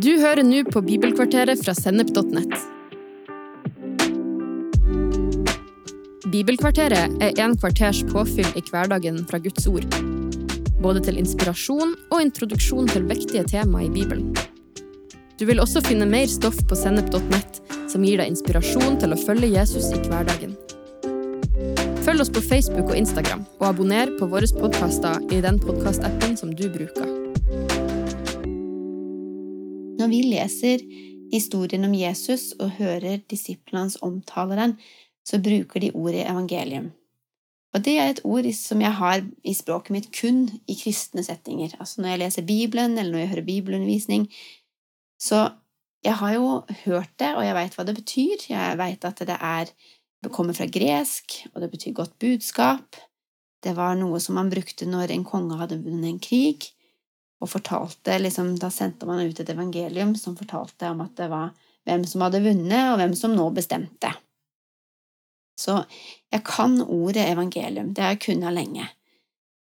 Du hører nå på Bibelkvarteret fra Sennep.nett. Bibelkvarteret er en kvarters påfyll i hverdagen fra Guds ord. Både til inspirasjon og introduksjon til viktige tema i Bibelen. Du vil også finne mer stoff på Sennep.nett som gir deg inspirasjon til å følge Jesus i hverdagen. Følg oss på Facebook og Instagram, og abonner på våre podkaster i den podkastappen som du bruker. Når vi leser historien om Jesus og hører disiplene hans omtale den, så bruker de ordet evangelium. Og det er et ord som jeg har i språket mitt kun i kristne settinger. Altså når jeg leser Bibelen, eller når jeg hører bibelundervisning. Så jeg har jo hørt det, og jeg veit hva det betyr. Jeg veit at det er det kommer fra gresk, og det betyr godt budskap. Det var noe som man brukte når en konge hadde vunnet en krig, og fortalte liksom, Da sendte man ut et evangelium som fortalte om at det var hvem som hadde vunnet, og hvem som nå bestemte. Så jeg kan ordet evangelium, det har jeg kunnet lenge.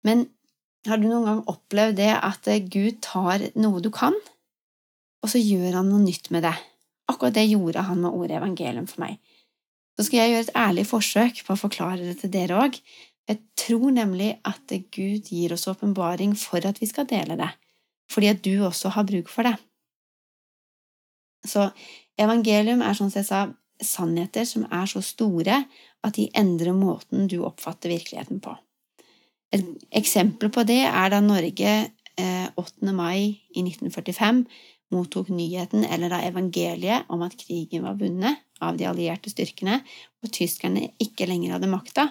Men har du noen gang opplevd det at Gud tar noe du kan, og så gjør han noe nytt med det? Akkurat det gjorde han med ordet evangelium for meg. Så skal jeg gjøre et ærlig forsøk på å forklare det til dere òg. Jeg tror nemlig at Gud gir oss åpenbaring for at vi skal dele det, fordi at du også har bruk for det. Så evangelium er, som jeg sa, sannheter som er så store at de endrer måten du oppfatter virkeligheten på. Et eksempel på det er da Norge 8. Eh, mai i 1945 mottok nyheten eller da evangeliet om at krigen var vunnet av de allierte styrkene, og tyskerne ikke lenger hadde makta,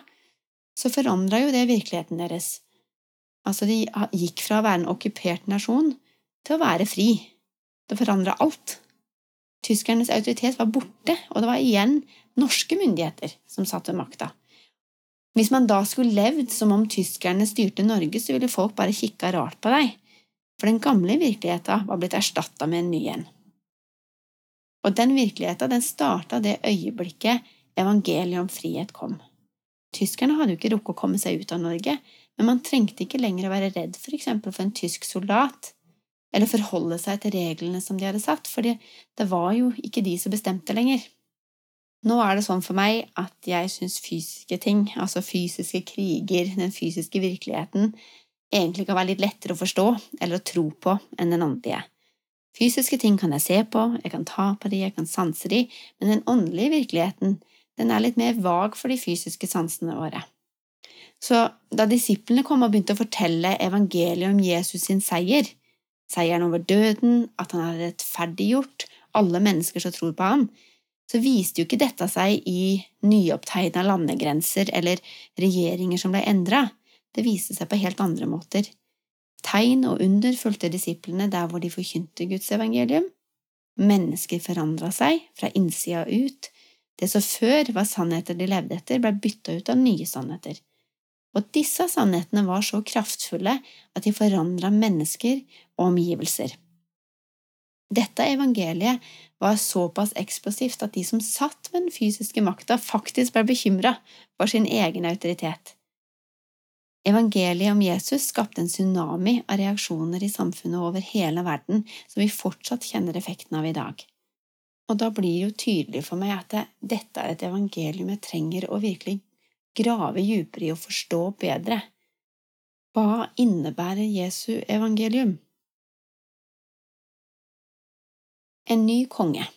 så forandra jo det virkeligheten deres. Altså, de gikk fra å være en okkupert nasjon til å være fri. Det forandra alt. Tyskernes autoritet var borte, og det var igjen norske myndigheter som satt ved makta. Hvis man da skulle levd som om tyskerne styrte Norge, så ville folk bare kikka rart på deg for den gamle virkeligheten var blitt erstatta med en ny en. Og den virkeligheten den starta det øyeblikket evangeliet om frihet kom. Tyskerne hadde jo ikke rukket å komme seg ut av Norge, men man trengte ikke lenger å være redd for eksempel for en tysk soldat, eller forholde seg til reglene som de hadde satt, for det var jo ikke de som bestemte lenger. Nå er det sånn for meg at jeg syns fysiske ting, altså fysiske kriger, den fysiske virkeligheten, egentlig kan være litt lettere å forstå eller å tro på enn den åndelige. Fysiske ting kan jeg se på, jeg kan ta på de, jeg kan sanse de, men den åndelige virkeligheten den er litt mer vag for de fysiske sansene våre. Så da disiplene kom og begynte å fortelle evangeliet om Jesus sin seier, seieren over døden, at han hadde rettferdiggjort alle mennesker som tror på ham, så viste jo ikke dette seg i nyopptegna landegrenser eller regjeringer som ble endra. Det viste seg på helt andre måter. Tegn og under fulgte disiplene der hvor de forkynte Guds evangelium. Mennesker forandra seg fra innsida ut. Det som før var sannheter de levde etter, ble bytta ut av nye sannheter. Og disse sannhetene var så kraftfulle at de forandra mennesker og omgivelser. Dette evangeliet var såpass eksplosivt at de som satt med den fysiske makta, faktisk ble bekymra for sin egen autoritet. Evangeliet om Jesus skapte en tsunami av reaksjoner i samfunnet over hele verden som vi fortsatt kjenner effekten av i dag. Og da blir det jo tydelig for meg at det, dette er et evangelium jeg trenger å virkelig grave dypere i og forstå bedre. Hva innebærer Jesu evangelium? En ny konge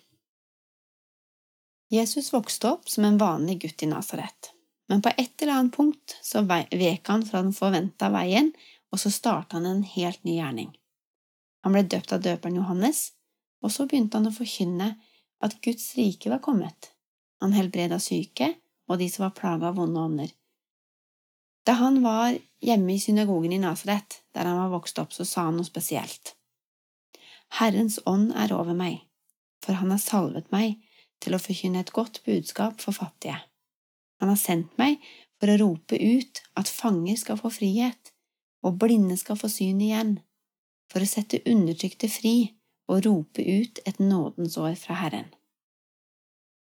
Jesus vokste opp som en vanlig gutt i Nasaret men på et eller annet punkt så vek han fra den forventa veien, og så starta han en helt ny gjerning. Han ble døpt av døperen Johannes, og så begynte han å forkynne at Guds rike var kommet. Han helbreda syke og de som var plaga av vonde ånder. Da han var hjemme i synagogen i Nasaret, der han var vokst opp, så sa han noe spesielt. Herrens ånd er over meg, for han har salvet meg til å forkynne et godt budskap for fattige. Han har sendt meg for å rope ut at fanger skal få frihet, og blinde skal få syn igjen, for å sette undertrykte fri og rope ut et nådens år fra Herren.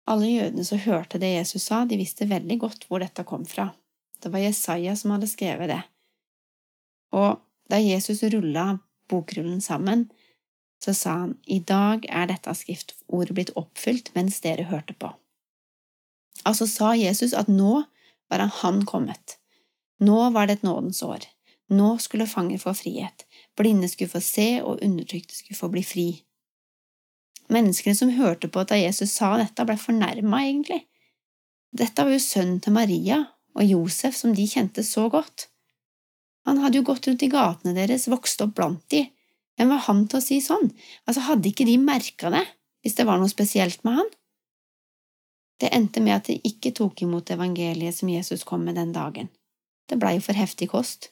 Alle jødene som hørte det Jesus sa, de visste veldig godt hvor dette kom fra. Det var Jesaja som hadde skrevet det. Og da Jesus rulla bokrullen sammen, så sa han, I dag er dette skriftordet blitt oppfylt mens dere hørte på. Altså sa Jesus at nå var han kommet. Nå var det et nådens år. Nå skulle fanger få frihet, blinde skulle få se, og undertrykte skulle få bli fri. Menneskene som hørte på da Jesus sa dette, ble fornærma, egentlig. Dette var jo sønnen til Maria og Josef, som de kjente så godt. Han hadde jo gått rundt i gatene deres, vokst opp blant de. Hvem var han til å si sånn? Altså, hadde ikke de merka det, hvis det var noe spesielt med han? Det endte med at de ikke tok imot evangeliet som Jesus kom med den dagen. Det blei jo for heftig kost.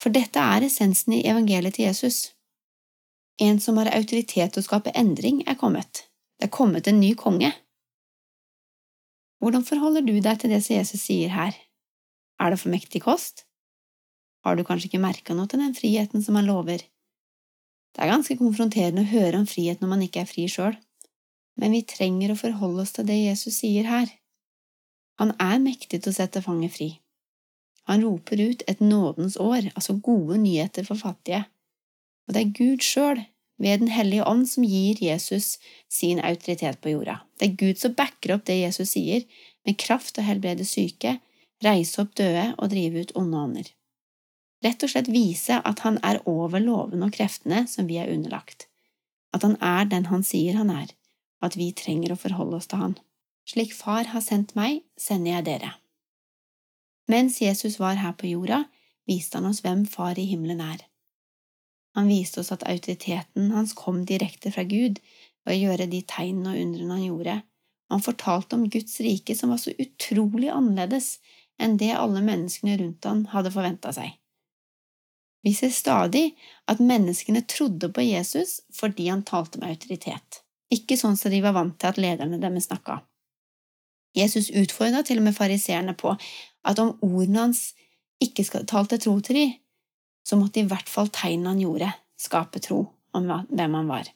For dette er essensen i evangeliet til Jesus. En som har autoritet til å skape endring, er kommet. Det er kommet en ny konge. Hvordan forholder du deg til det som Jesus sier her? Er det for mektig kost? Har du kanskje ikke merka noe til den friheten som han lover? Det er ganske konfronterende å høre om frihet når man ikke er fri sjøl, men vi trenger å forholde oss til det Jesus sier her. Han er mektig til å sette fanget fri. Han roper ut et nådens år, altså gode nyheter for fattige, og det er Gud sjøl, ved Den hellige ånd, som gir Jesus sin autoritet på jorda. Det er Gud som backer opp det Jesus sier, med kraft å helbrede syke, reise opp døde og drive ut onde ånder rett og slett vise at han er over lovene og kreftene som vi er underlagt, at han er den han sier han er, og at vi trenger å forholde oss til han. Slik Far har sendt meg, sender jeg dere. Mens Jesus var her på jorda, viste han oss hvem Far i himmelen er. Han viste oss at autoriteten hans kom direkte fra Gud ved å gjøre de tegnene og undrene han gjorde. Han fortalte om Guds rike som var så utrolig annerledes enn det alle menneskene rundt han hadde forventa seg. Vi ser stadig at menneskene trodde på Jesus fordi han talte med autoritet, ikke sånn som de var vant til at lederne deres snakka. Jesus utfordra til og med fariseerne på at om ordene hans ikke talte tro til dem, så måtte i hvert fall tegnene han gjorde, skape tro om hvem han var.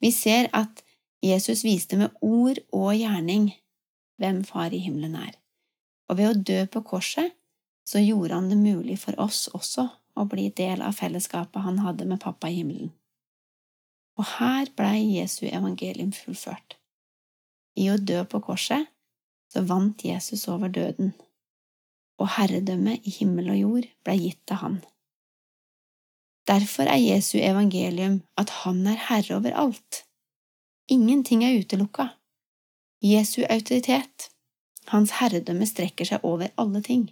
Vi ser at Jesus viste med ord og gjerning hvem Far i himmelen er, og ved å dø på korset så gjorde han det mulig for oss også å bli del av fellesskapet han hadde med pappa i himmelen. Og her blei Jesu evangelium fullført. I å dø på korset så vant Jesus over døden, og herredømmet i himmel og jord ble gitt til han. Derfor er Jesu evangelium at han er herre over alt. Ingenting er utelukka. Jesu autoritet, hans herredømme strekker seg over alle ting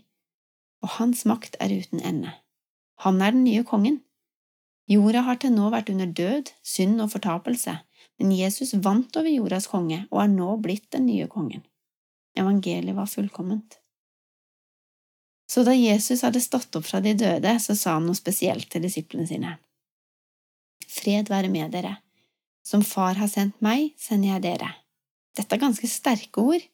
og hans makt er uten ende. Han er den nye kongen. Jorda har til nå vært under død, synd og fortapelse, men Jesus vant over jordas konge og er nå blitt den nye kongen. Evangeliet var fullkomment. Så da Jesus hadde stått opp fra de døde, så sa han noe spesielt til disiplene sine. Fred være med dere. Som Far har sendt meg, sender jeg dere. Dette er ganske sterke ord,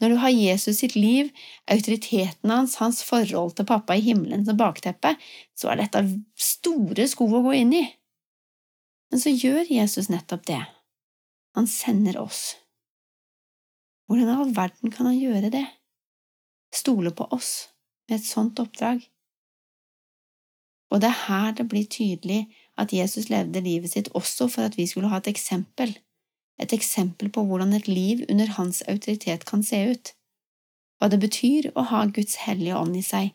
når du har Jesus sitt liv, autoriteten hans, hans forhold til pappa i himmelen som bakteppe, så er dette store sko å gå inn i. Men så gjør Jesus nettopp det. Han sender oss. Hvordan i all verden kan han gjøre det? Stole på oss med et sånt oppdrag? Og det er her det blir tydelig at Jesus levde livet sitt også for at vi skulle ha et eksempel et eksempel på hvordan et liv under hans autoritet kan se ut, hva det betyr å ha Guds hellige ånd i seg,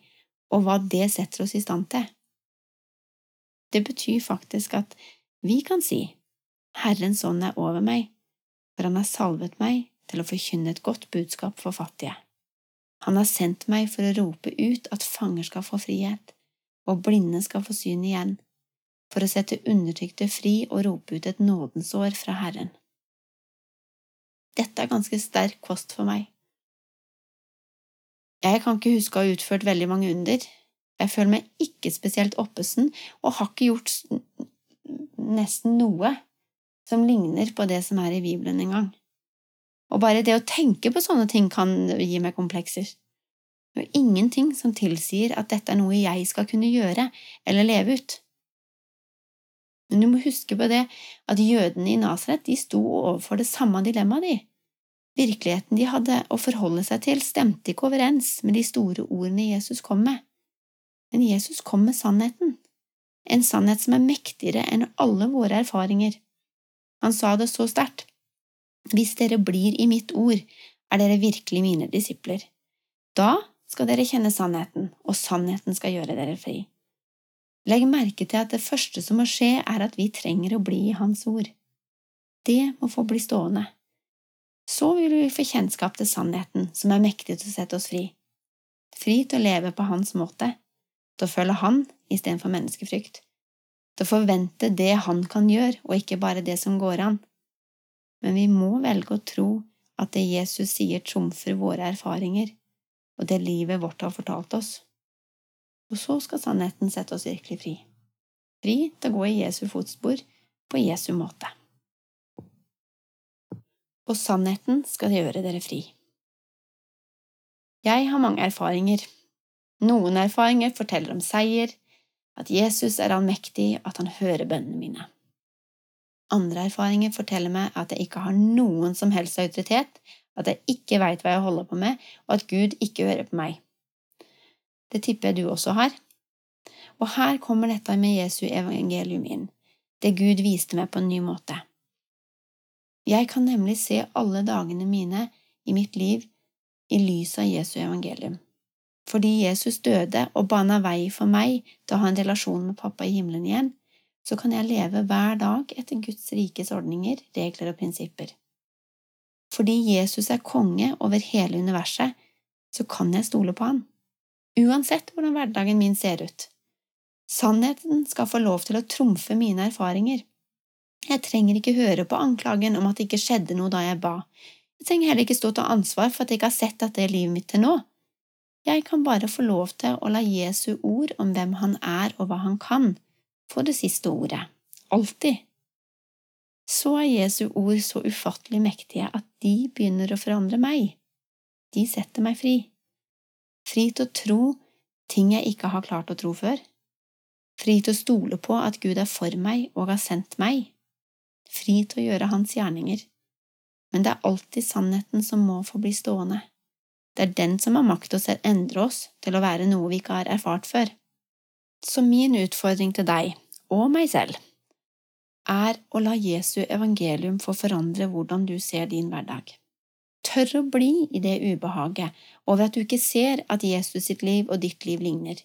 og hva det setter oss i stand til. Det betyr faktisk at vi kan si Herrens ånd er over meg, for han har salvet meg til å forkynne et godt budskap for fattige. Han har sendt meg for å rope ut at fanger skal få frihet, og blinde skal få syn igjen, for å sette undertrykte fri og rope ut et nådensår fra Herren. Dette er ganske sterk kost for meg. Jeg kan ikke huske å ha utført veldig mange under. Jeg føler meg ikke spesielt oppesen og har ikke gjort nesten noe som ligner på det som er i Bibelen engang. Og bare det å tenke på sånne ting kan gi meg komplekser. Det er ingenting som tilsier at dette er noe jeg skal kunne gjøre eller leve ut. Men du må huske på det at jødene i Nasaret sto overfor det samme dilemmaet, de. Virkeligheten de hadde å forholde seg til, stemte ikke overens med de store ordene Jesus kom med. Men Jesus kom med sannheten, en sannhet som er mektigere enn alle våre erfaringer. Han sa det så sterkt. Hvis dere blir i mitt ord, er dere virkelig mine disipler. Da skal dere kjenne sannheten, og sannheten skal gjøre dere fri. Legg merke til at det første som må skje, er at vi trenger å bli i Hans ord. Det må få bli stående. Så vil vi få kjennskap til sannheten, som er mektig til å sette oss fri. Fri til å leve på Hans måte, til å følge Han istedenfor menneskefrykt, til å forvente det Han kan gjøre, og ikke bare det som går an. Men vi må velge å tro at det Jesus sier, trumfer våre erfaringer og det livet vårt har fortalt oss. Og så skal sannheten sette oss virkelig fri. Fri til å gå i Jesu fotspor på Jesu måte. Og sannheten skal gjøre dere fri. Jeg har mange erfaringer. Noen erfaringer forteller om seier, at Jesus er allmektig, at han hører bønnene mine. Andre erfaringer forteller meg at jeg ikke har noen som helst autoritet, at jeg ikke veit hva jeg holder på med, og at Gud ikke hører på meg. Det tipper jeg du også har. Og her kommer dette med Jesu evangelium inn, det Gud viste meg på en ny måte. Jeg kan nemlig se alle dagene mine i mitt liv i lys av Jesu evangelium. Fordi Jesus døde og bana vei for meg til å ha en relasjon med pappa i himmelen igjen, så kan jeg leve hver dag etter Guds rikes ordninger, regler og prinsipper. Fordi Jesus er konge over hele universet, så kan jeg stole på han, uansett hvordan hverdagen min ser ut. Sannheten skal få lov til å trumfe mine erfaringer. Jeg trenger ikke høre på anklagen om at det ikke skjedde noe da jeg ba. Jeg trenger heller ikke stå til ansvar for at jeg ikke har sett dette i livet mitt til nå. Jeg kan bare få lov til å la Jesu ord om hvem han er og hva han kan, få det siste ordet. Alltid. Så er Jesu ord så ufattelig mektige at de begynner å forandre meg. De setter meg fri. Fri til å tro ting jeg ikke har klart å tro før. Fri til å stole på at Gud er for meg og har sendt meg. Fri til å gjøre Hans gjerninger. Men det er alltid sannheten som må få bli stående. Det er den som har makt til å endre oss til å være noe vi ikke har erfart før. Så min utfordring til deg, og meg selv, er å la Jesu evangelium få forandre hvordan du ser din hverdag. Tør å bli i det ubehaget over at du ikke ser at Jesus sitt liv og ditt liv ligner.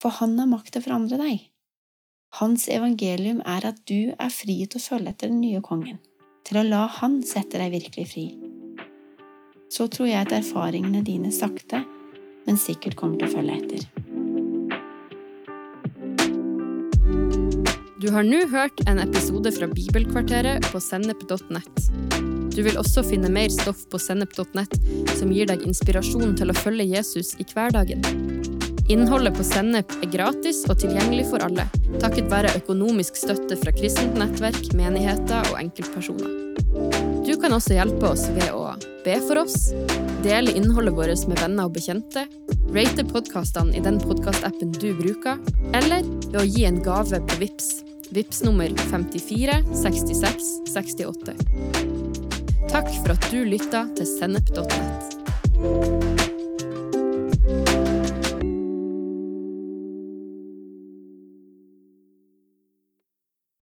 For han har makt til å forandre deg. Hans evangelium er at du er fri til å følge etter den nye kongen, til å la han sette deg virkelig fri. Så tror jeg at erfaringene dine sakte, men sikkert kommer til å følge etter. Du har nå hørt en episode fra Bibelkvarteret på sennep.nett. Du vil også finne mer stoff på sennep.nett som gir deg inspirasjon til å følge Jesus i hverdagen. Innholdet på Sennep er gratis og tilgjengelig for alle, takket være økonomisk støtte fra kristent nettverk, menigheter og enkeltpersoner. Du kan også hjelpe oss ved å be for oss, dele innholdet vårt med venner og bekjente, rate podkastene i den podkastappen du bruker, eller ved å gi en gave på VIPS Vips nummer 54 66 68. Takk for at du lytta til sennep.nett.